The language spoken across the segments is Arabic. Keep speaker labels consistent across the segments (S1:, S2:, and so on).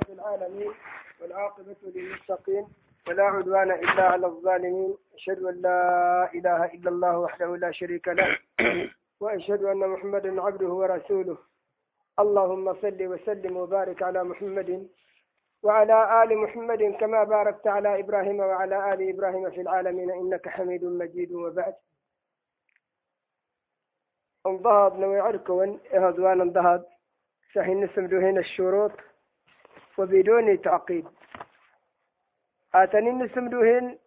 S1: رب العالمين والعاقبة للمتقين ولا عدوان إلا على الظالمين. أشهد أن لا إله إلا الله وحده لا شريك له وأشهد أن محمدا عبده ورسوله. اللهم صل وسلم وبارك على محمد وعلى آل محمد كما باركت على إبراهيم وعلى آل إبراهيم في العالمين. إنك حميد مجيد. وبعد. انضهض نوي عركون إهدوان انضهض سهين نسمدو هنا الشروط. وبدون تعقيد. آتني نسمدو هن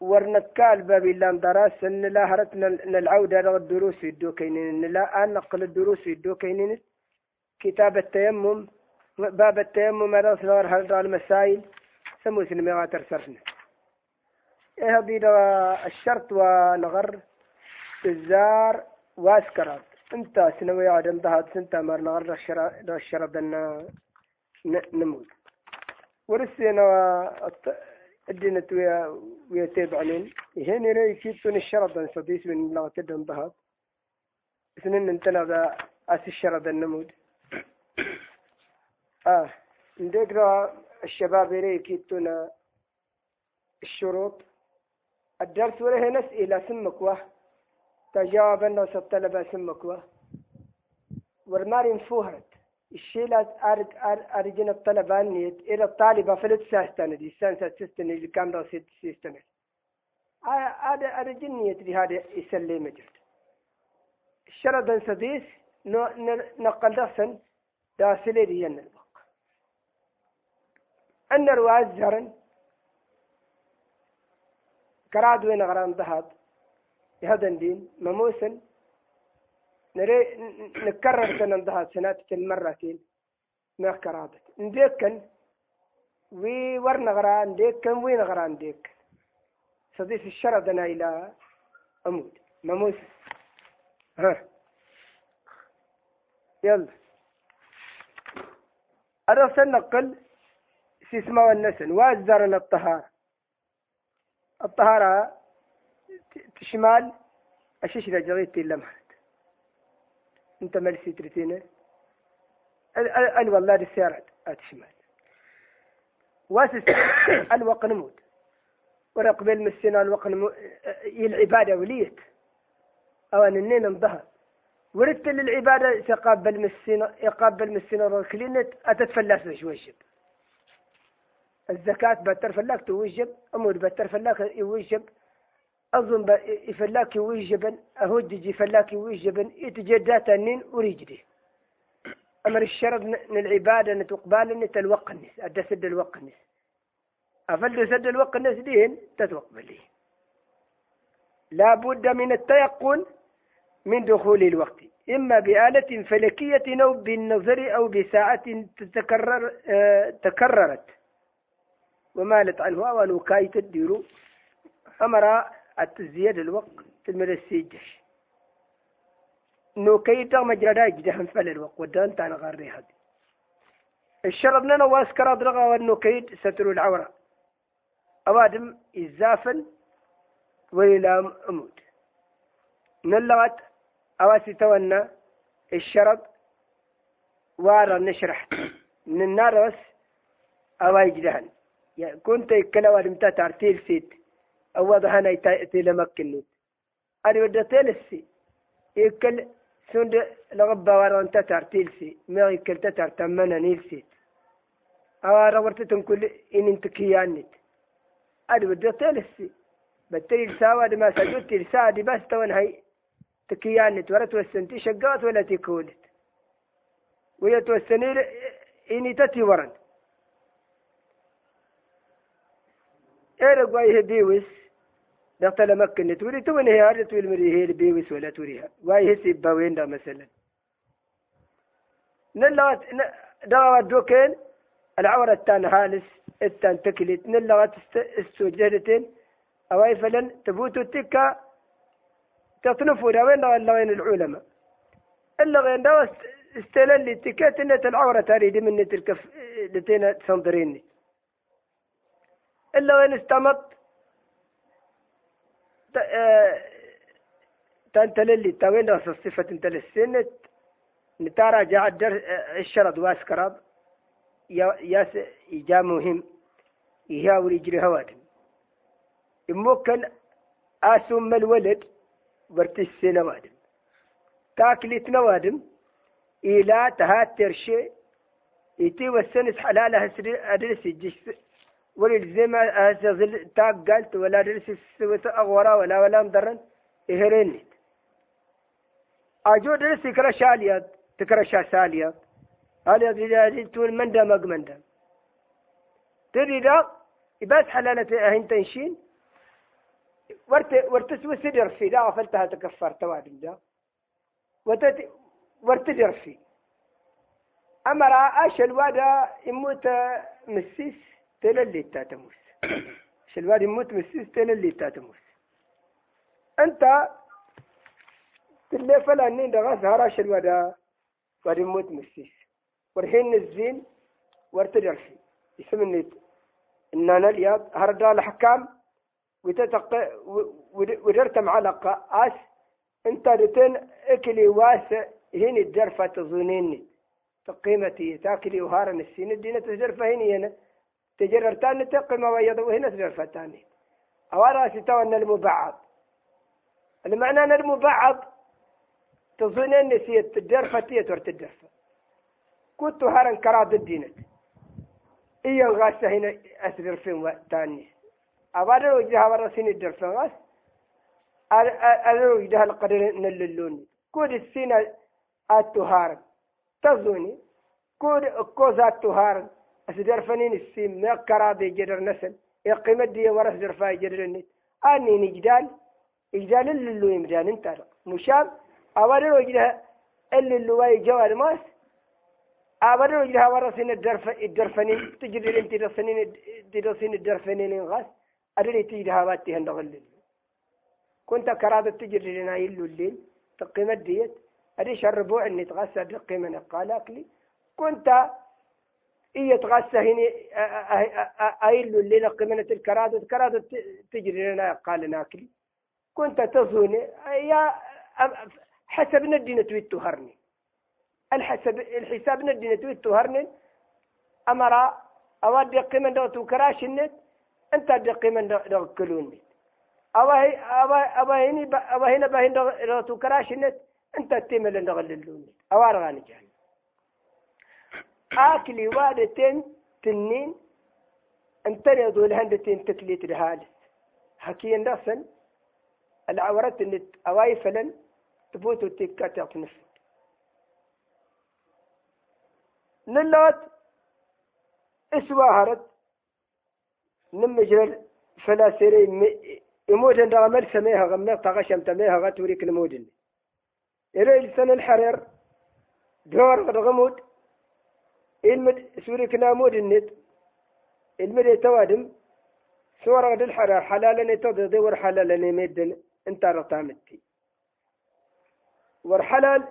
S1: ورنكال باب اللام دراس ان لا هرتنا العودة على الدروس يدو كينين. لا أن نقل الدروس يدو كينين. كتاب التيمم باب التيمم هذا صار هذا المسائل سمو سنمي ترسرنا إيه هذه الشرط ونغر الزار واسكرات. انت سنوي عاد انتهت سنتا مر نغر الشرط نموت ورسينا الدينة ويا ويا تابعين. هنا رأي كيتون الشرط أن صديس من لا تدن ضهات سنين انتنا ذا أس الشرط النمود آه ندقرا الشباب رأي كيتون الشروط. الدرس وله نسئلة سمك وه تجاوب الناس الطلبة سمك وه ورمارين فوهرت. الشيلة أرج أرجن الطلبة نيت إلى الطالبة فلت ساستند السنس سيستن اللي كان رصيد سيستند هذا أرجن نيت بهذا يسلي مجرد الشرط سديس نقل دسن داسلي ديان البق أن رواز زرن كراد وين غران ذهب هذا الدين مموسن نري نكرر سنة انتهى سنات مرتين ما كرادت نديكن وي ورنا غرا نديكن وين غرا نديك صديق الشردنا إلى أمود مموس ها. يلا. أرسل نقل في اسمه النسن وازرنا الطهارة الطهارة تشمال أشيش رجعيتي لمحة انت مالسي ترتينه ال والله السيارة اتشمال واسس الوق نموت ورقبل مسنا الوق نموت العبادة وليت. أو أن النين انظهر وردت للعبادة يقابل مسنا يقابل مسنا ركلينت اتتفلس وجب الزكاة بتر فلاك توجب أمور بتر فلاك يوجب. أظن يفلاك ويجبن أهود فلاك ويجبن يتجدات النين وريجدي أمر الشرط من العبادة نتقبال نتلوق الناس أدى سد الوق الناس أفل سد الوق الناس دين تتوقبل لا بد من التيقن من دخول الوقت. إما بآلة فلكية أو بالنظر أو بساعة تتكرر آه تكررت. ومالت عنه أو كايت تديرو أمر الزيادة الوقت المرسيجش نو كيتا مجردا جدهم فل الوقت ودان تانا غاري هذه الشرط لنا واسكر أدرغا وانو كيد ستر العورة. أوادم إزافا وإلى أمود. نلغت أواسي تونا الشرط وارا نشرح. من النار بس أواي جدهن. يعني كنت يكلا ودمتا ترتيل سيت أوضح أنا تلمكني أنا بدي تلسي يكل سند لغبا ورا تتر تلسي. ما يكل تتر تمنا نيلسي أو رورت تنقل إن انت كيانت أنا بدي تلسي بتري ساوى ما سجدت لسادي بس تون هاي تكيانت ورت وسنتي شقات ولا تكولت. ويا توسني إني تتي ورن رقواي هديوس دقت مكن توري توني هي عرض تقول مري هي بيوس ولا توريها واي هسي باوين دا مثلا. نلا دعوة دوكين العورة التان هالس التان تكلت. نلا السجدتين أواي فلن تبوتو تكا تطنفوا دا وين ولا وين العلماء. إلا غين دا استلل تكات إنة العورة تريد من تلك لتينا تنظريني. إلا وين استمت تنتللي تاوين راس الصفة انت للسنة نتارا جاء الشرط واسكراب ياس إجا مهم. إيها ورجل هوادم يمكن أسم الولد برتس نوادم تاكلت نوادم إلى تهات ترشي إتي والسنس حلالة أدرس وللزم أزل تاك قالت ولا درس سوت أغورا ولا ولا مدرن إهرينيت أجو درس تكرا شاليات تكرا شاساليات هذا في تقول من دمج من دم تدري لا بس حلالة أهين تنشين. ورت ورتسوي سدر في لا غفلتها تكفر توادم دا. وتت ورتدر في. أمر أش الوادا يموت مسيس. تللي تاتموس أش الوادا يموت مسيس تللي تاتموس أنت تلي فلا نين دغاس هراش الوادا وادي يموت مسيس. ورحين الزين ورتدر في يسمني إننا الياب هردا الحكام وتتق ودرت معلقة أس. أنت رتن أكلي واسع هنا الدرفة تظنيني. تقيمتي تاكلي وهارا السين الدينة تجرفة هنا هنا تجررتان تقيمة ويض وهنا تجرفة تاني أورا ستوى أن المبعض. المعنى أن المبعض تظنين نسيت الدرفة تيت الدرفة كنت هارا كراد الدينة إيا غاسة هنا أسر فين تاني أبادر وجدها ورسين الدرسان أبادر وجدها القدر نللوني. كود السنة التهار تظني. كود كوزا التهار أسدر فنين السين ما كرادي جدر نسل. يقيم الدية ورس درفاي جدر النت أني نجدال إجدال اللي يمدان انت. مشاب أبادر وجدها اللي اللي جوال ماس. أبادر وجدها ورسين الدرف الدرفنين تجري انت درسنين درسين الدرفنين غاس. أدري تيجي هاباتي هندغلل كنت كرادة تجري لنا يلو الليل تقيمة ديت أدري شربوا أني تغسى تقيمة نقال أكلي كنت إيه تغسى هني أيلو الليل قيمة الكرادة الكرادة تجري لنا قال ناكلي كنت تظن يا حسب ندينا تويت تهرني. الحسب الحساب ندينا تويت تهرني. أمر أودي قيمة دوتو كراش النت أنت دقي من دقلوني أبا أبا أبا هني أبا هنا بهين راتو كراش النت أنت تيمل دغللوني أوار غاني جان آكلي وادتين تنين أنت يدول هندتين تكليت الهالس حكي نفسن العورات النت أواي فلن تفوتوا تيكات يطنف نلوت اسواهرت نم جل فلا سيري يموت عند غمل سميها غمل تغشم تميها غتوريك المودن إلى لسان الحرير دور غمود المد سوريك نامود النت المد يتوادم سورة غد الحرير حلالا يتوضي دور حلالا يمدن إنت رطامتي والحلال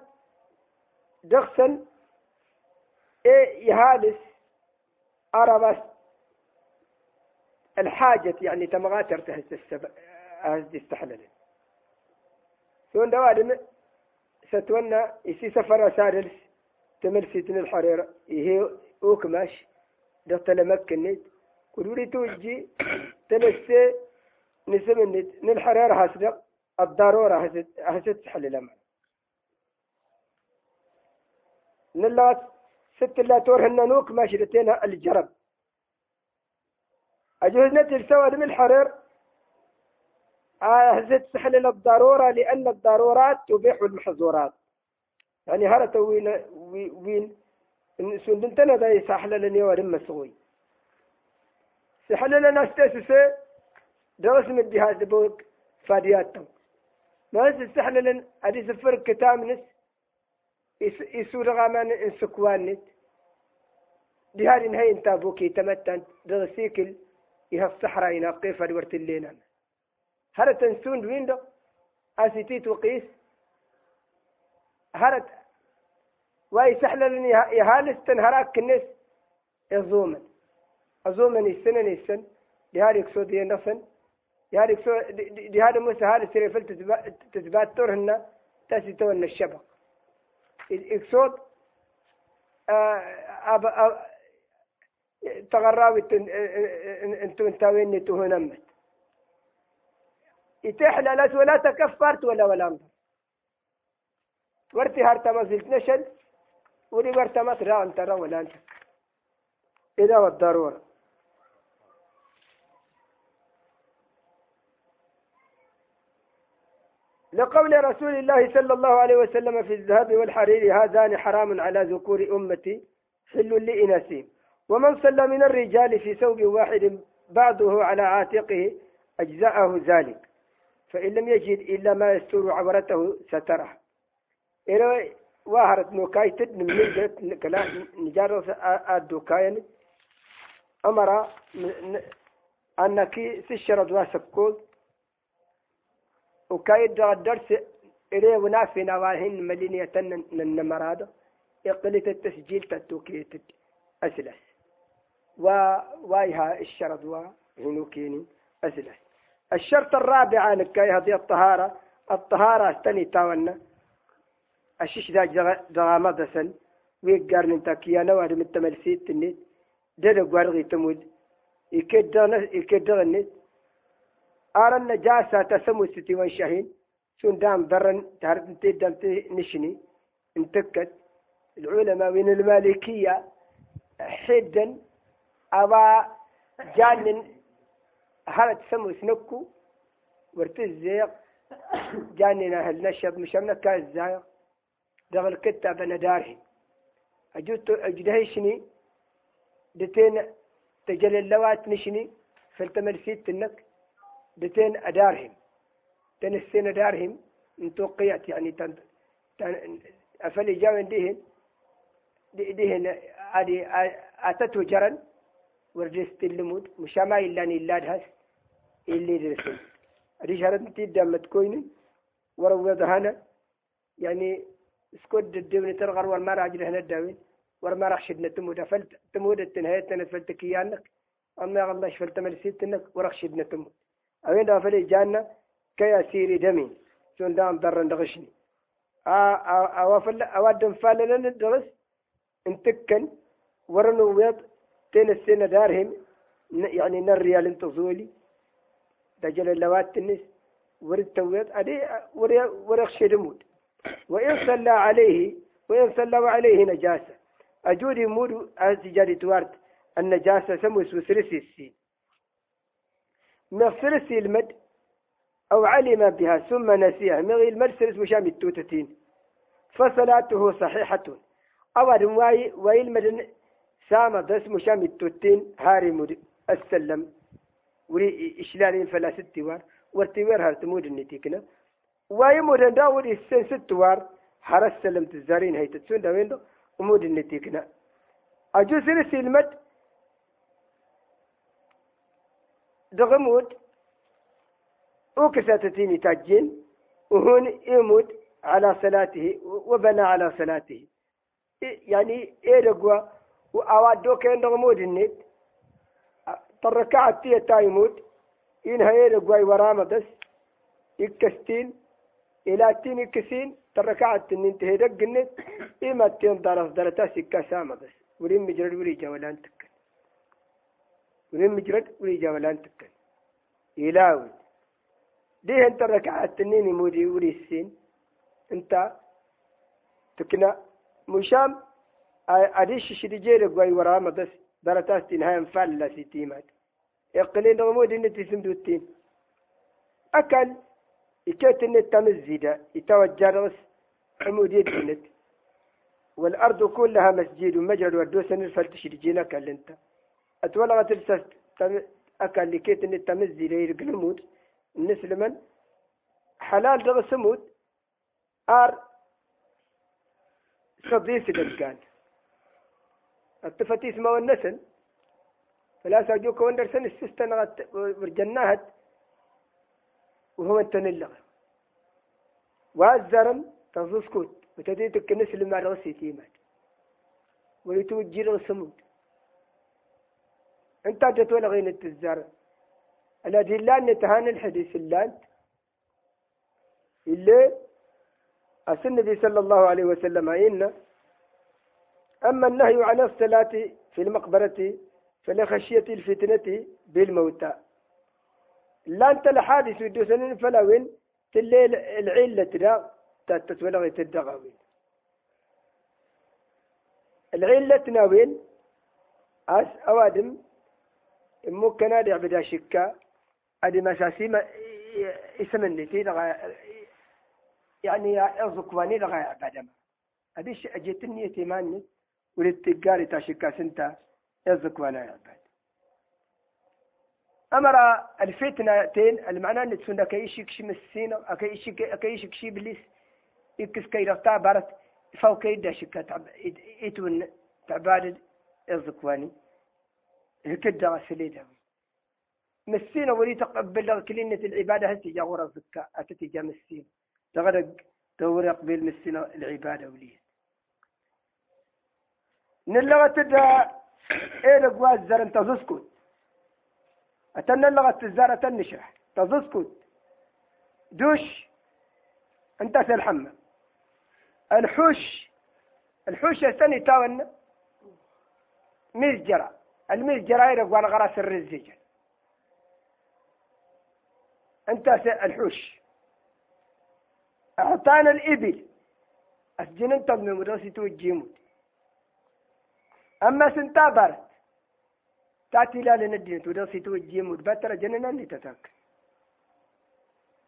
S1: دخسن إيه يهالس أربس الحاجة يعني تمغاتر تهز السب هز استحلل سون دوادم ستونا يسي سفر سادلس تمرسي تن الحريرة إيه أوكماش دغت لمكنت كدوري توجي تنسي نسمنت نالحريرة هسدق الضرورة هسد هسد تحلل معنا نلات ست لا تورهن نوك ما شرتينها الجرب. أجهزنا السواد من الحرير أهزت سحل الضرورة لأن الضرورات تبيح المحظورات. يعني هرت وين وين سندنتنا ذا يسحل لنا ورم سوي سحل لنا استاسس درس من الجهاز بوك فادياتهم ما سحل لنا أدي سفر كتامنس يسور غامان إنسكوان نت. دهار هاي انتابوكي تمتن. درسيكل إها الصحراء ينقي فدورت اللينا هل تنسون ويندو. أسيتيت وقيس. هرت واي سحلة يهالستن هراك الناس يزومن. أزومن السنة السن لهذا يكسود ينصن لهذا يكسود لهذا موسى هذا سريفل تثبات تورهن. تاسي تون الشبق. يكسود تغراوي إنتو انتاوين تهنمت يتحللت ولا تكفرت ولا ولا أنظر. ورتي هارتا ما زلت نشل ولي ورتا ما ترى أنت ولا أنت. إذا والضرورة. لقول رسول الله صلى الله عليه وسلم في الذهب والحرير هذان حرام على ذكور أمتي حل لإناسهم ومن صلى من الرجال في ثوب واحد بعضه على عاتقه أجزأه ذلك. فإن لم يجد إلا ما يستر عورته ستره. إلى واهرت نوكايتد من كلا نجارة الدوكاين أمر أنك سشرد واسكول وكايد الدرس إليه ونافي نواهن ملينية النمرادة إقلت التسجيل تتوكيت أسلس و وايها الشرد وهنوكيني أسلس الشرط الرابع لكي هذه الطهارة الطهارة تني تاونا الشيش ذا دغامة دسن ويقارن انتا كيانا وعد من التملسيت النت دادا قوارغي تمود. يكدغ النت أرى النجاسة تسمو ستي وانشاهين شون دام ضرن تعرف انت دام نشني انتكت. العلماء من المالكية حدا أبا جانن هذا تسمو سنكو؟ ورتزيق جانن أهل نشب مشمنا كالزايق دغل كتاب نداره أجوت أجدهشني دتين تجل اللوات نشني؟ فلتمر سيت النك دتين أدارهم. تنسين أدارهم انتوقيت يعني تن أفلي جاوين ديهن؟ ديهن هذه أتته جرن؟ ورجست اللمود؟ مشاما إلا إلا دهس اللي درسل ريشارد تيدا متكوين وروض يعني سكود الدون ترغر والمرا عجل هنا الداوين ورما راح شدنا تمود فلت تمود التنهاية تنفلت كيانك أما الله شفلت ملسيت انك ورخ شدنا تمود أوين دا فلي جانا كي أسيري دمي شون دام ضر دغشني. أوافل أوادم فالنا الدرس انتكن ورنو ويض تين السنة دارهم يعني نريال انتظولي دجل اللوات النس ورد تويض أدي ورخ شدمود وإن صلى عليه وإن صلى عليه نجاسة. أجودي مود أزجاري توارد النجاسة سموس وسرسي السين مغسرسي المد أو علم بها ثم نسيها. مغي المرسلس مشام التوتتين فصلاته صحيحة. أو واي واي المدن سام دس مشام التوتين هاري مود السلم وري إشلالين فلا ستوار ورتوار هرتمود النتيكنا واي مود داود السن ستوار حرس سلم تزارين هي تتسون دا ويندو ومود النتيكنا أجو سرسي المد دغمود وكساتتين تاجين وهون يموت على صلاته وبنى على صلاته. يعني إيه رقوا وأوادو كان دغمود النت تركعت تية يموت إنها إيه رقوا ورامة بس يكستين إلى تين يكسين تركعت النت هي دق النت إما تين ضرف درتا سكا سامة بس. ورين مجرد وريجا ولا انتكن ورين مجرد وريجا ولا انتكن يلاوي ديه انت ركعت النين مودي وري السين انت تكنا مشام أديش شدي جيرك ورا بس. درتاس تنهاية مفعل لا ستيمات إقلين رمود ان تسمدو التين أكل ان تمزيدا يتوجه رس عمود يدنت والأرض كلها مسجد ومجرد ودوسن فلتشري جينك انت أتولغت السست أكل لكيت إن التمزي لي القلمود النسلمن حلال دغ سمود آر صديس دكان التفتيس ما والنسل. فلا ساجوك وندرسن السستن ورجناهت. وهو التنلغ والزرم تنصصكوت وتديتك النسل مع رغسي تيمات. ويتوجي السمود أنت جت ولا غين التزار الأدلة نتهان الحديث اللانت. اللي أسن النبي صلى الله عليه وسلم إن. أما النهي عن الصلاة في المقبرة فلخشية الفتنة بالموتى. لا أنت الحادث ودوسن فلوين تلي العلة دا تتولغي تدغاوين العلة ناوين أس أوادم ممكن أدع بدا شكا أدي مساسي ما اسمني تي يعني أزقواني لغاية بعدما أديش أجيتني يتيماني وللتجاري تاشكا سنتا يزقوانا يا أمر الفتنتين المعنى أن تسونا كيشك شي مسينا أكيشك أكيشك شي بليس يكس كي رفتا بارت فوق يدا شكا تعب يتون تعباد يزقواني هكذا سليدا مسينا ولي تقبل كلمة العبادة هتجا ورا الزكاة أتتجا مسينا تغرق تورق بالمسينا العبادة وليه نلغة تدا إيه لقوا الزر تزسكت أتنا اللغة الزارة تنشرح تزسكت. دوش أنت الحمى الحوش الحوش الثاني تاون مزجرة المزجرة يرقوا على غراس الرزيجة أنت الحوش. أعطانا الإبل. أسجن أنت من مدرسة توجيمود أما سنتابرت تأتي لا لندين تدرسي توجي مدبتر جننا اللي تتاك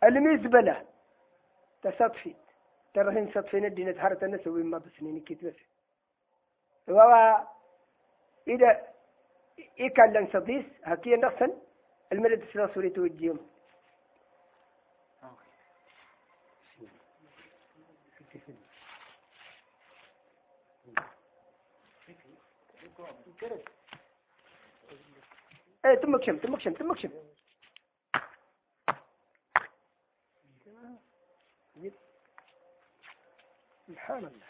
S1: المزبلة تصطفي ترهن صطفي ندين تحرت الناس وما بسنين كيت بس وهو إذا إيكال لن صديس هكي نقصن الملد سلاسوري توجيهم إيه تمك شم تمك شم تمك شم سبحان الله.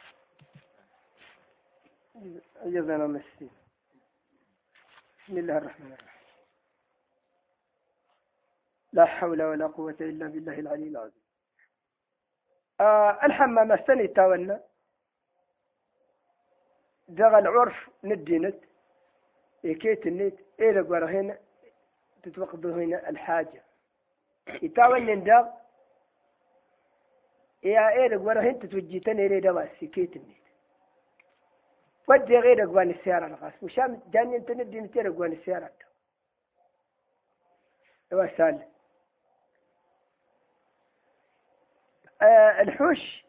S1: أجزنا مسين بسم الله الرحمن الرحيم. لا حول ولا قوة إلا بالله العلي العظيم. آه الحمام السنة تاولنا دغ العرف ندينت إكيت النت إيه لقوا هنا تتوقف هنا الحاجة. يتاول نندغ يا إيه لقوا هنا تتوجي تاني ريدا واسكيت النت ودي غير أقوان السيارة الغاس وشام جاني انت ندي نتير أقوان السيارة. هو سال آه الحوش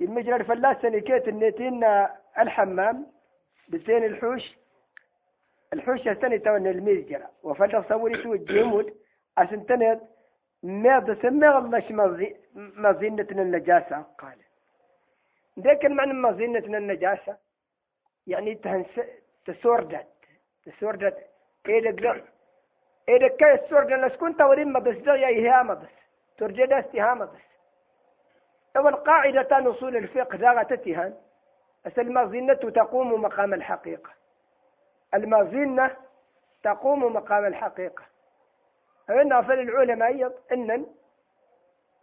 S1: المجرى الفلاس نكيت النتين الحمام. بسين الحوش الحوش الثاني تون الميزجرة وفلق صوري تو الجمود؟ عشان تنت ما بسمى الله مظنة النجاسة. قال. ذاك المعنى مظنة النجاسة. يعني تهنس تسوردت. تسوردت. إيه دق إيه كاي السوردت لسكون تورين ما بس ده يا ما بس. ترجع ده استهامة بس. أول قاعدة أصول الفقه ذا تتهان المظنة تقوم مقام الحقيقة. المظنة تقوم مقام الحقيقة. فإن فل العلماء أيضا أن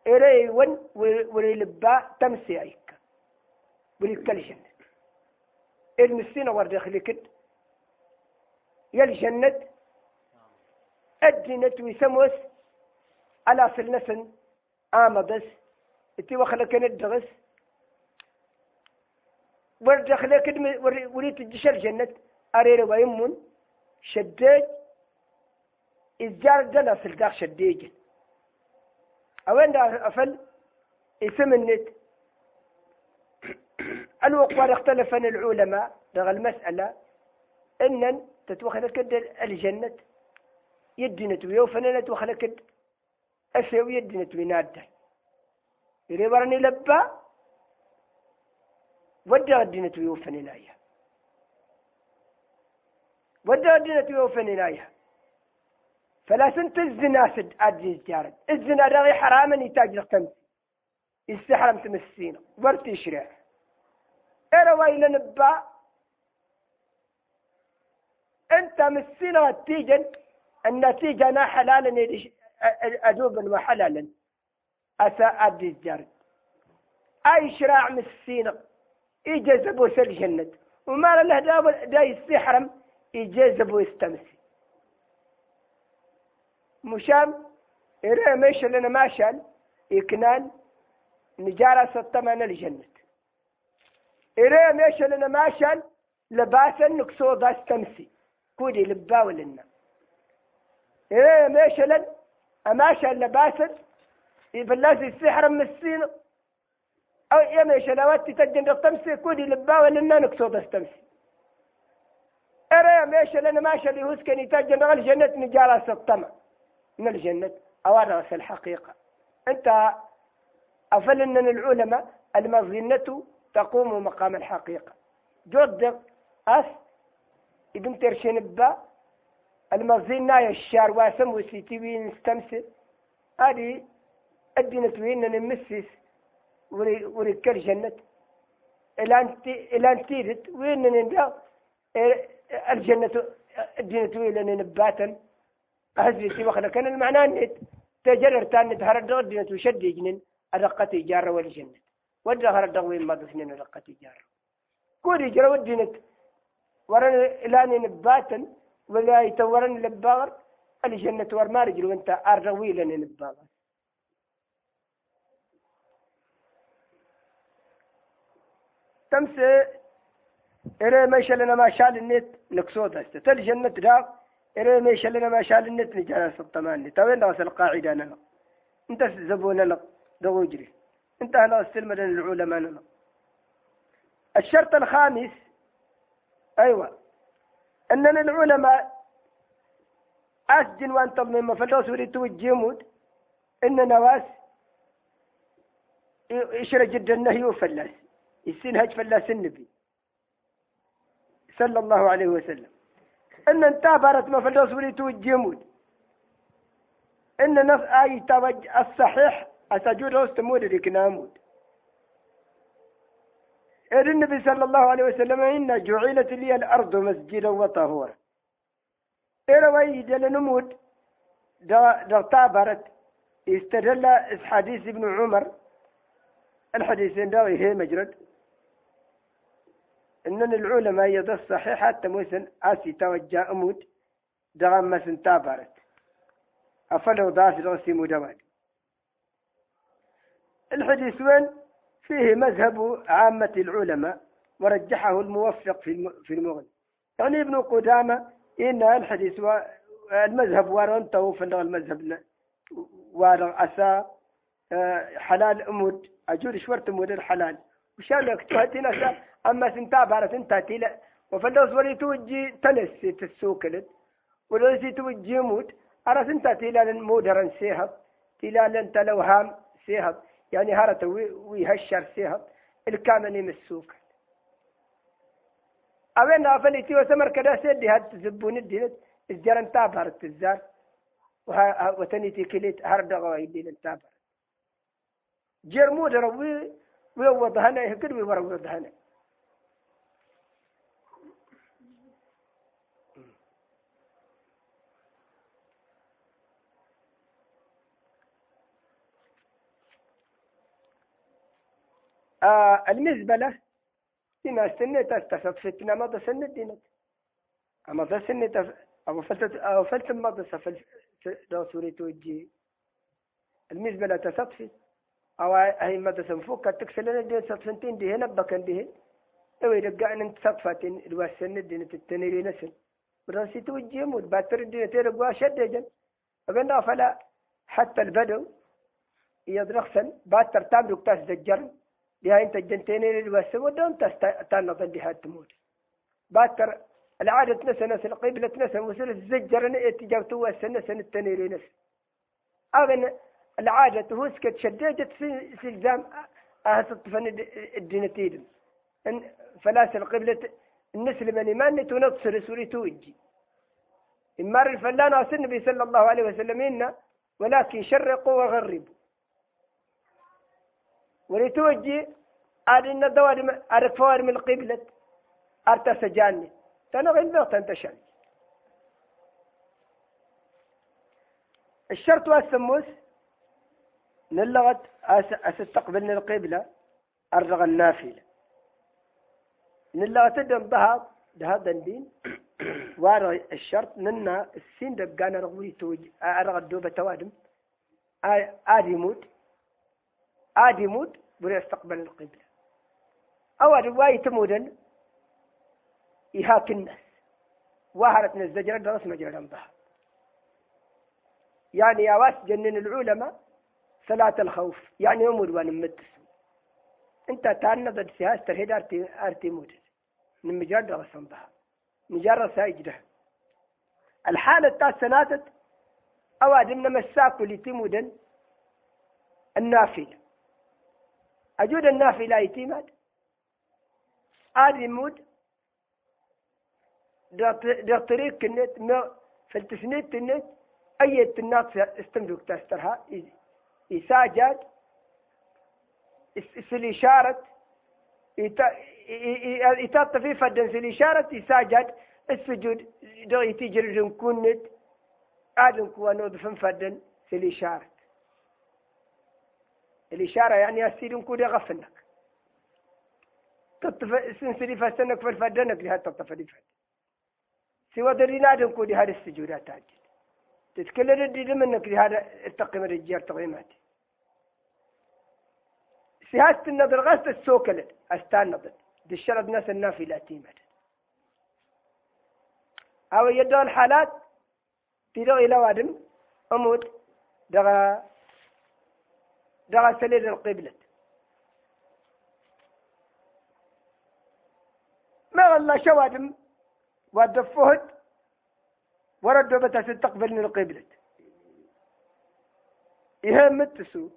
S1: إليون وللباء تمسيعك وللكلشن يخليك يا الجنة الجنة ويسموس على سلنسن آما بس إتي وخلك ندغس ورد يخليك وريت الجشر جنة أرير ويمون شديد. إزجار جنا في الداخل شديد. أوين أفل؟ اسم النت. الوقوار اختلف العلماء. لغى المسألة. إن تتوخذ كد الجنة. يدنت ويوفننت وخلكد أسيو يدنت وينادة يريبرني لبا. ودى الدنت ويوفن إليها ودى الدنت ويوفن إليها فلا سنت الزنا سد أدري جارد الزنا رغي حراما يتاج تمس يستحرم تمسينا ورتي شرع إلى وين نبا أنت مسينا تيجن النتيجة أنا حلالا أدوبا وحلالا أساء أدري جارد أي شراع مسينا يجذبوا سل جنة وما له دا يستحرم يجذب ويستمسي مشام إرى لنا ماشان إكنان نجارة ستمان الجنة إرى لنا ماشان لباسا نكسو دا استمسي كودي لباول لنا إرى ميش لنا أماشان لباسا يبلاس السحر من السين. أو يميش لوات تتجن تمسي كودي لباول لنا نكسو دا استمسي أرى ميش لنا ماشا اللي هسكن يتجن الجنة نجارة ستمان من الجنة. أو في الحقيقة. أنت أفل أن العلماء المظنة تقوم مقام الحقيقة. جد أس ابن ترشين با المظنة الشار واسم وسيتيوين استمسر هذه الدين توين نمسس وريكر جنة الان تيرت وين نندا الجنة الدين توين نباتا. أهزي وخلا كان المعنى نت تجرر تان تهر الدغ دينة وشد جنين أرقتي جار والجنة ودهر الدغ وين ما دفنين أرقتي جار كوري جرى ودينة ورن إلاني نباتا. ولا يتورن لباغر. الجنة ور ما رجل وانت أرغوي لني نباغر. تمس إرى ما شلنا ما شال النت نقصود تل جنة داغ إيه ما يشلنا ما شال النت نجانا سطمان توين نغس القاعدة أنا أنت زبون لك دو يجري أنت أنا استلم العلماء أنا الشرط الخامس أيوة أننا العلماء أسجن وأنت من فلوس وريد توجيمود إن نواس يشرى جدا النهي وفلاس يسين فلاس النبي صلى الله عليه وسلم. إن انتابرت ما فلوس ولي توجمود إن نف آي توج الصحيح أسجود روست مود ديك نامود. النبي صلى الله عليه وسلم إن جعلت لي الأرض مسجدا وطهورا. إلى ويد نمود؟ دا تابرت استدل حديث ابن عمر. الحديثين ده هي مجرد. إنن العلماء يد الصحيح حتى مثلا أسي توجه أمود دغم مثلا تابرت أفلو ضاس رأسي مدوان. الحديث وين؟ فيه مذهب عامة العلماء ورجحه الموفق في المغني. يعني ابن قدامة إن الحديث المذهب وارنته في المذهب وار أسا آه، حلال أمود. أجور شورت أمود الحلال وشان لك تهتنا أما سنتا بارة سنتا تيلا. وفلوس ولي توجي تلس تسوكلت. ولو توجي موت. أرى سنتا تيلا مودرا سيهب. تيلا لن تلوهام سيهب. يعني هارت ويهشر سيهب. الكامل مسوك أوين أفلي تيو سمر كدا سيدي هاد تزبون الدين الجرن تابر التزار وتنيتي كليت هرد غايدين التابر. جرمود روي ويوضهنا يهكر ويوضهنا. آه المزبلة إما سنة استفتنا ماذا سنة دينت أما ذا سنة أو فلت أو فلت ماذا سفل لو سوري توجي. المزبلة تصطفي أو هي ماذا سنفوك تكسلنا دين صطفنتين دي هنا بكن دي أو يرجع أن تصطفاتين الواسنة دينت التنيري نسل. براسي توجي مود باتر دينة ترجع شدجا أبنا فلا حتى البدو. يدرخسن. باتر تامرك تاس دجرن. لها إنت الجنتين بس ودون تنظن بها تموت. باتر العادة نسى نسى القبلة نسى وسل الزجر اتجابتوا السنة سنة التنيري نسى. أغن العادة هو سكت شدجت في إلزام أهسط فن الدينتين إن فلاس القبلة النسل من إيمان تنصر سوري توجي. إمار الفلان النبي صلى الله عليه وسلم إنا ولكن شرقوا وغربوا. ولتوجي أن الدوار أرفوار من القبلة. أرتسجاني تنغي البغت انتشل الشرط والسموس. نلغت أستقبل القبلة. أرغى النافلة. نلغت الدم ضهاب دهاب دين وارغ الشرط. منا السين دقانا رغوي توج أرغى الدوبة توادم. آدي موت. آدي موت. بلا يستقبل القبلة. أو رواية تمودن إهاك الناس. وهرت من الزجرة درس مجرى بها يعني أواس جنن العلماء صلاة الخوف. يعني يمود وان متسم انت تانا ضد سياسة الهدى أرتي أرتي مود من مجرد درس بها مجرد سايجده الحالة تاع سناتت أوادمنا مساكو لتمودن النافلة. أجود النافلة يتيمات. آدي مود كنت ما فلتسنيت النت أي الناس استمدوك تسترها. إساجد في الإشارة إتات في فدن في الإشارة إساجد السجود دو يتجر كنت. آدم كوانو دفن فدن في الإشارة الإشارة يعني أسير كودي غفنك تطف سنسري فسنك في الفدنك لها تطفلي فد سوى درينا دم كودي هذه السجودات تاجد تتكلم الدين منك لهذا التقيم الرجال تقييمات سياسة النظر غاست السوكلة أستان نظر. دي الشرد ناس النافلة تيمة أو يدو الحالات تيدو إلى وادم أمود دغا دغا سليل القبلة. ما والله شوادم ودفهد وردوا بتا تستقبل القبلة. يهم متسو.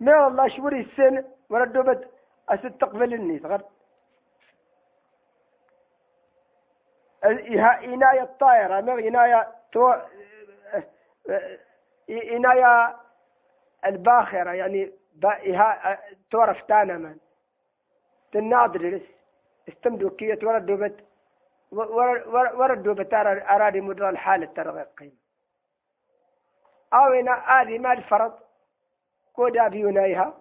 S1: ما والله شوري السنة وردوا بت أستقبل النيس غير إناية الطائرة. ما إناية تو إناية الباخرة يعني تورف تانا من تناضر لس استمدوا كية وردوا بت وردوا بتار أرادي مدر الحالة ترى قيمة. أو إن هذه ما الفرض كودا بيونيها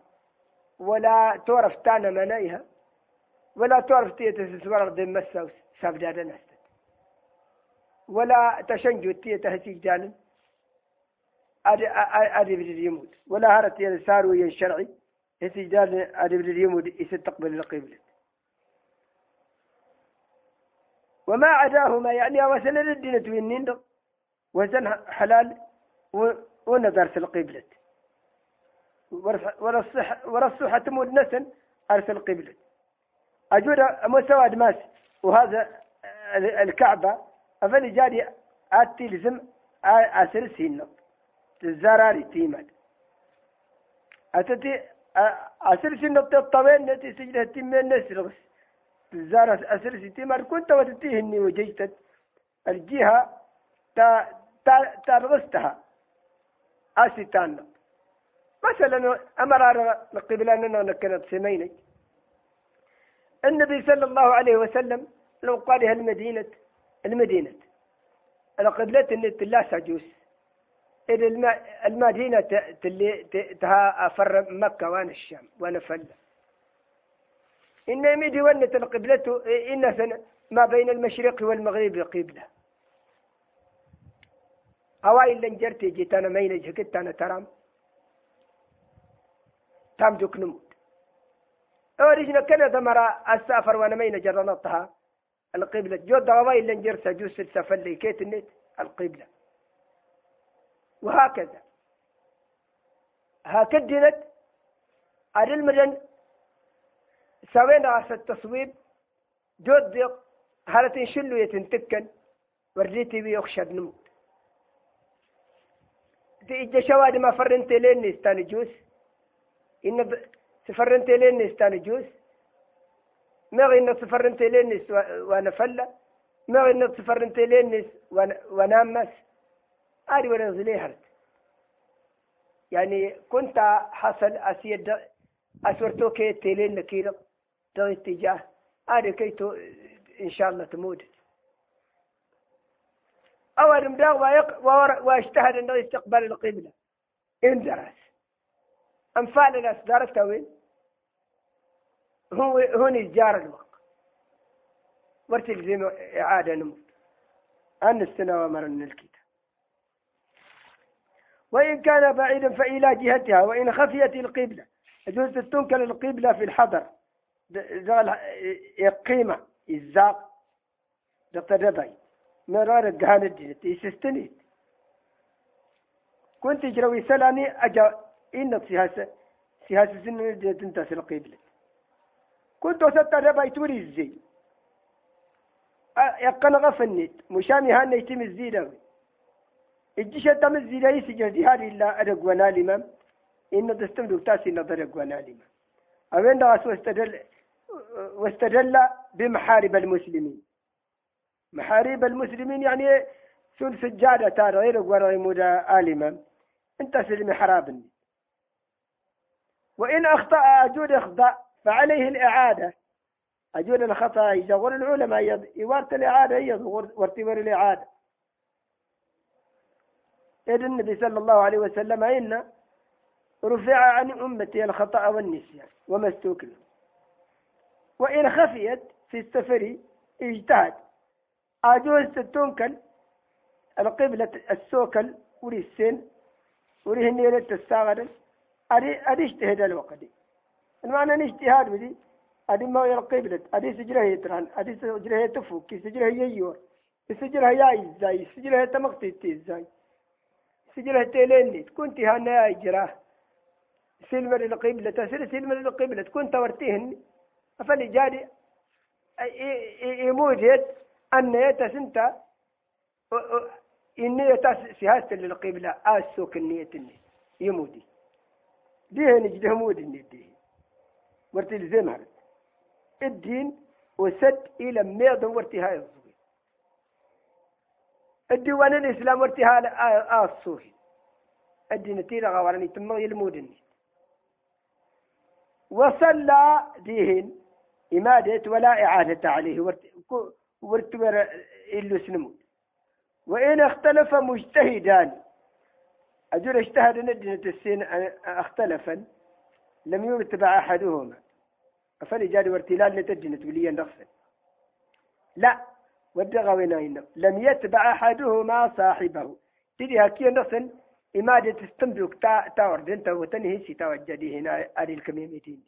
S1: ولا تعرف تانا منيها ولا تعرف تيتسسور ضم مسوس سابدادا نستد ولا تشنجو تيتهسيج جانا أدي بدي يموت ولا هرت يسارو ينشرعي هسيج جانا أدي بدي يموت يستقبل القبلة وما عداهما يعني وسن الدين توينين وزن حلال ونظر في القبلة. ورصح ورصح تمود نسن أرسل القبلة. أجود مسواد ماس. وهذا الكعبة. أفل جادي آتي لزم أسر سينا الزراري تيمات أتتي أسر سينا الطوين نتي سجلة تيمين نسر بس زارة أسر ستي مر كنت وتتيهني وجيتت الجهة تا تا ترغستها. أستان مثلا أمر قبل أننا نكنت سمينك. النبي صلى الله عليه وسلم لو قال المدينة. المدينة القبلة النت لا سجوس. إذا المدينة تلي تها أفر مكة وأنا الشام وأنا فلة إن يميدي ونت القبلة إن ما بين المشرق والمغرب قبلة. هواي اللي نجرتي جيت أنا مين جكت أنا ترام. تام دوك نموت. أوريجنا كنا ثمرة السافر وأنا مين جرنطها القبلة. جود هواي اللي نجرت جوس السفر لي كيت النت القبلة. وهكذا. هكذا المدن سوينا على التصويب جود هالتين شلو يتنتكن ورجيتي بيخشد نموت. دي إجا شوادي ما فرنت لين استاني جوس إن ب... سفرنت لين استاني جوس ما إن سفرنت لين وأنا فلا ما إن سفرنت لين وأنا مس آدي وأنا زليهرت يعني كنت حصل أسيد أسورتو كي تيلين نكيرق ده اتجاه. هذا كيتو إن شاء الله تموت. أول مداغ واجتهد أنه يستقبل القبلة. إن درس. أنفال الناس درسته وين؟ هو هون إسجار الوقت. ورتلزم إعادة نموت. أن السنة ومرن الكتاب. وإن كان بعيدا فإلى جهتها وإن خفيت القبلة. يجوز تنكر القبلة في الحضر. قيمة الزاق دقدبي مرار الجهان الجنة يسستني كنت جروي سلاني أجا إن سياسة سياسة سنة تنتصر القبلة. كنت وسط دبي توري الزي. يقنا غفنت مشامي هان يتم الزيدة الجيش تم الزيدة يسجل هذه إلا أدق ونالما إن تستمدك تاسي نظر ونالما أوين دغس واستدل واستدل بمحارب المسلمين. محارب المسلمين يعني سول سجادة تار غير غير مودا آلما انت سلم حرابني وإن أخطأ أجود أخطأ فعليه الإعادة. أجود الخطأ يزور العلماء يوارت الإعادة وارتبر الإعادة. إذ النبي صلى الله عليه وسلم إن رفع عن أمتي الخطأ والنسيان وما استوكل وإن خفيت في السفر اجتهد. أجوز تنكل القبلة السوكل وري السن وري هنيلة الساغر أدي اجتهد الوقت المعنى اجتهاد بدي أدي ما القبلة أدي سجلة يتران أدي سجلة يتفوك سجلة ييور سجلة يا إزاي سجلة تمقتي إزاي سجله تيلين كنت هنا جراه سلم القبلة تسل سلم القبلة كنت ورتيهن أفلي جاري يموجد أن يتسنت إني سياسة للقبلة أسوك النية النية يمودي ديه نجده مود النية ورتي الزمر الدين وسد إلى ميض ورتي هاي الصوهي الديوان الإسلام ورتي هاي الصوهي الدين تيرا غوارني تمغي المود وصلى ديهن إمادة ولا إعادة عليه. ورتبر إلو سنمود وإن اختلف مجتهدان. أجل اجتهد ندنة السين اختلفا لم يتبع أحدهما. فلجاد وارتلال نتجنة وليا نغفل لا. ودغوينا لم يتبع أحدهما صاحبه. تدي هكي نصن إمادة تستمدك تا تاوردن تا وتنهي سي توجدي هنا أري الكميمتين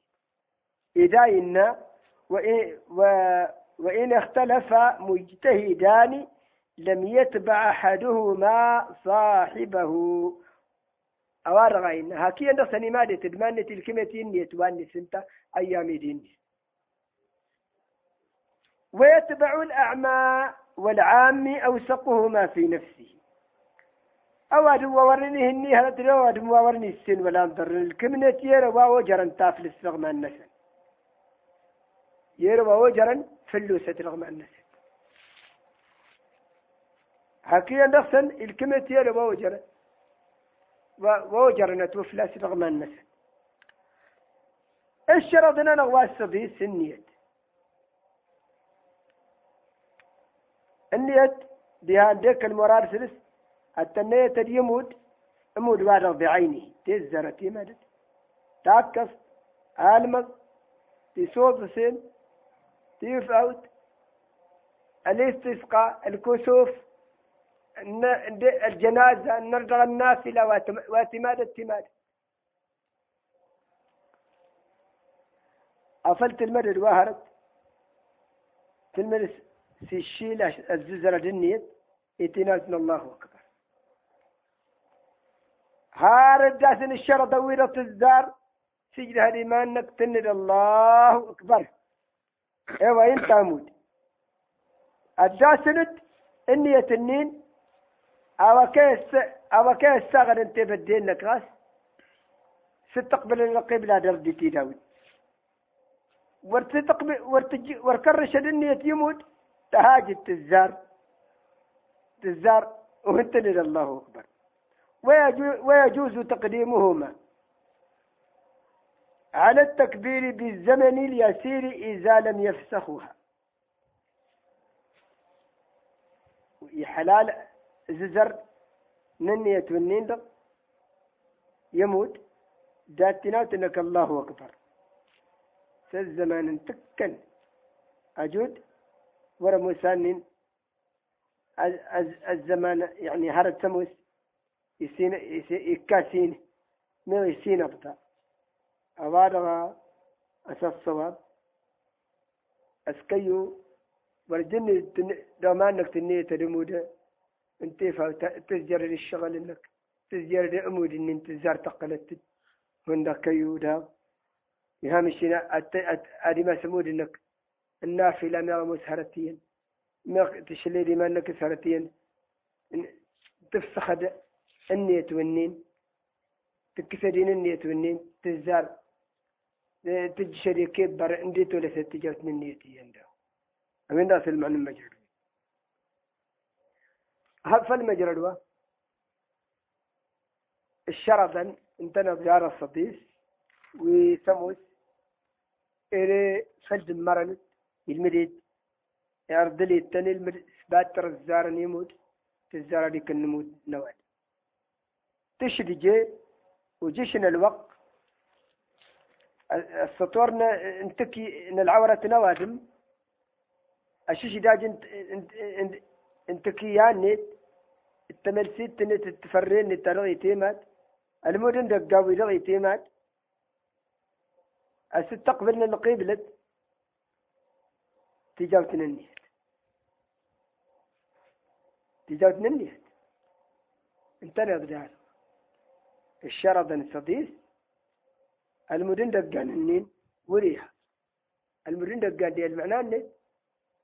S1: إذا إن وإن, وإن اختلف مجتهدان لم يتبع أحدهما صاحبه. أوارغين. هكي أن سنمادة تدمانة الكمتين يتواني سنتا أيام دين ويتبع الأعمى والعام أوسقهما في نفسه. أواد وورني هني هل ترى أواد وورني السن ولا انظر الكمنة يرى وجرن تافل السغم النسل يرى وجرن فلوسة رغم النسل حكي نفسا الكمة يرى وجرن. ووجرن توفلاس رغم النسل الشرطنا نغواس صدي النية النية بها ديك المرار سلس التنية يمود أمود وارغ بعينه تزرة تيمدد تاكس المز تسوط سن تيفوت الاستسقاء الكسوف الجنازة نرجع النافلة واعتماد التماد أفلت المرد واهرت في في الشيل الززرة النية اتنازنا الله أكبر. هارد جاسن الشر طويلة الزار. سجل هذه ما انك الله أكبر. إيوه إنت امود الجاسند اني تنين أو كيس أو كيس ساغر أنت بدين لك راس ستقبل القبلة دردي تداوي ورتقبل ورتجي وركرش النية يموت. تهاجد تزار تزار وانت الله أكبر. ويجوز تقديمهما على التكبير بالزمن اليسير إذا لم يفسخها. حلال ززر ننية والنين يموت داتنا تنك الله أكبر. سالزمان تكن أجود ورا موسانين الزمان يعني هرد سموس يسين يكاسين مو يسين أبدا أوارغا أساس صواب. أسكيو ورجني دومانك تنية تدمودة انت تسجر للشغل انك تسجر لأمود إن انت زار تقلت. هندا كيو دا. يهامشنا أدي ما سمود انك النافلة ما مسهرتين ما تشلي دي ما انك سهرتين. تفسخد النية والنين. تكسدين النية والنين. تزار. تجشري كيف بر انديتو لستجوت من نيتي عنده. أمين داس المعنى المجرد هل فالمجرد الشرطا انتنا بجار الصديس. وثموس إلي فلد المرن المريد يردلي التاني المريد إثبات الزار يموت تزار ديك النموت نوال تشد جي وجيشنا الوقت؟ السطورنا انتكي ان العورة نوادم الشيش داج انت انت انت انت كيان التملسيت نت تفرين نت رغي تيمات. المدن دقاوي رغي تيمات. أستقبلنا القبلة تجاوتنا النيت تجاوتنا النيت انتنا بدال الشرط الصديس المدن دقان النين وريها المدن دقان دي المعنى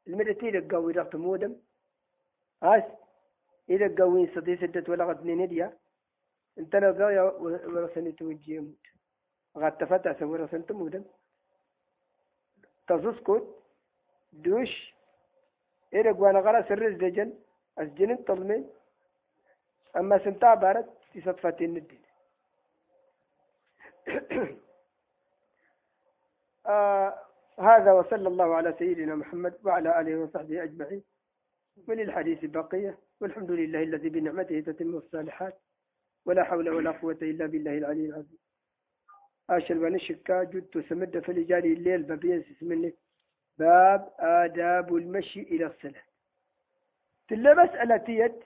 S1: المدتي إذا قوي رغت مودم هاس إذا قوي صدي سدت ولا غد نديا انت نضايا ورسني توجي يموت غاد تفتح سوى رسنت مودم تزسكت دوش إذا قوانا غرا سرز دجن أسجن طلمي أما سنتا بارت تصدفتين الدين. آه هذا وصلى الله على سيدنا محمد وعلى آله وصحبه أجمعين. وللحديث بقية والحمد لله الذي بنعمته تتم الصالحات ولا حول ولا قوة إلا بالله العلي العظيم. آشر ونشكا جدت سمد في الإجاري الليل بابين سمني باب آداب المشي إلى الصلاة. تلا مسألة يد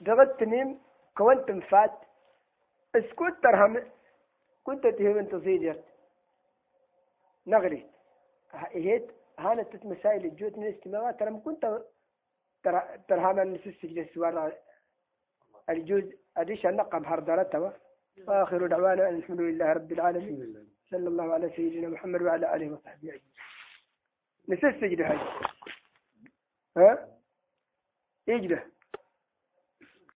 S1: دغت تنيم كونت فات اسكت ترهم كنت تهم انت صيدرت نغريت. هيت هانت مسائل الجوت من الاستماع ترى كنت ترى هذا نسس السوار الجوز. أديش النقب هردارته وآخر دعوانا الحمد لله رب العالمين. صلى الله على سيدنا محمد وعلى آله وصحبه أجمعين. نسس سجده هاي ها يجده